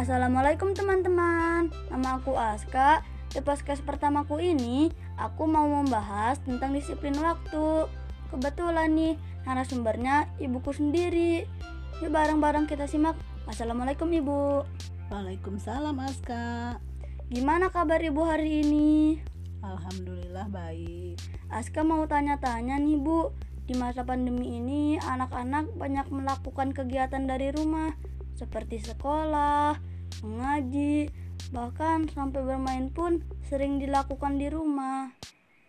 Assalamualaikum teman-teman. Nama aku Aska. Di podcast pertamaku ini Aku mau membahas tentang disiplin waktu. Kebetulan nih narasumbernya ibuku sendiri. Yuk bareng-bareng kita simak. Assalamualaikum ibu. Waalaikumsalam Aska. Gimana kabar ibu hari ini? Alhamdulillah baik. Aska mau tanya-tanya nih bu. Di masa pandemi ini anak-anak banyak melakukan kegiatan dari rumah Seperti sekolah, mengaji, bahkan sampai bermain pun sering dilakukan di rumah.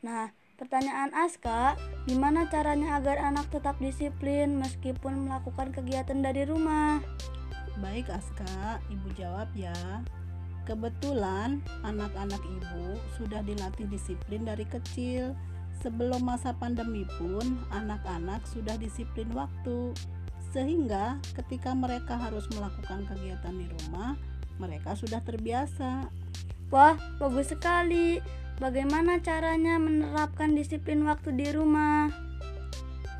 Nah, pertanyaan Aska, gimana caranya agar anak tetap disiplin meskipun melakukan kegiatan dari rumah? Baik Aska, ibu jawab ya Kebetulan anak-anak ibu sudah dilatih disiplin dari kecil Sebelum masa pandemi pun anak-anak sudah disiplin waktu Sehingga ketika mereka harus melakukan kegiatan di rumah mereka sudah terbiasa. Wah, bagus sekali. Bagaimana caranya menerapkan disiplin waktu di rumah?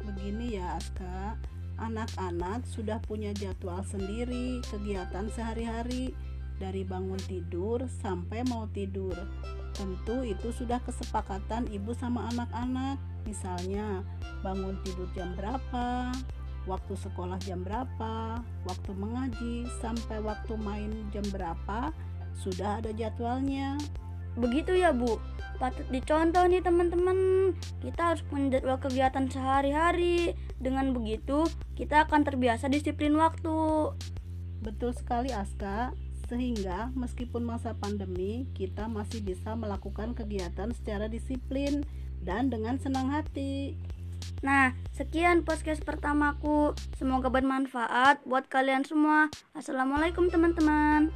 Begini ya, Aska. Anak-anak sudah punya jadwal sendiri kegiatan sehari-hari dari bangun tidur sampai mau tidur. Tentu itu sudah kesepakatan ibu sama anak-anak. Misalnya, bangun tidur jam berapa, waktu sekolah jam berapa, waktu mengaji, sampai waktu main jam berapa, sudah ada jadwalnya. Begitu ya, Bu. Patut dicontoh nih teman-teman. Kita harus punya jadwal kegiatan sehari-hari. Dengan begitu, kita akan terbiasa disiplin waktu. Betul sekali, Aska. Sehingga meskipun masa pandemi, kita masih bisa melakukan kegiatan secara disiplin dan dengan senang hati. Nah, sekian podcast pertamaku. Semoga bermanfaat buat kalian semua. Assalamualaikum, teman-teman.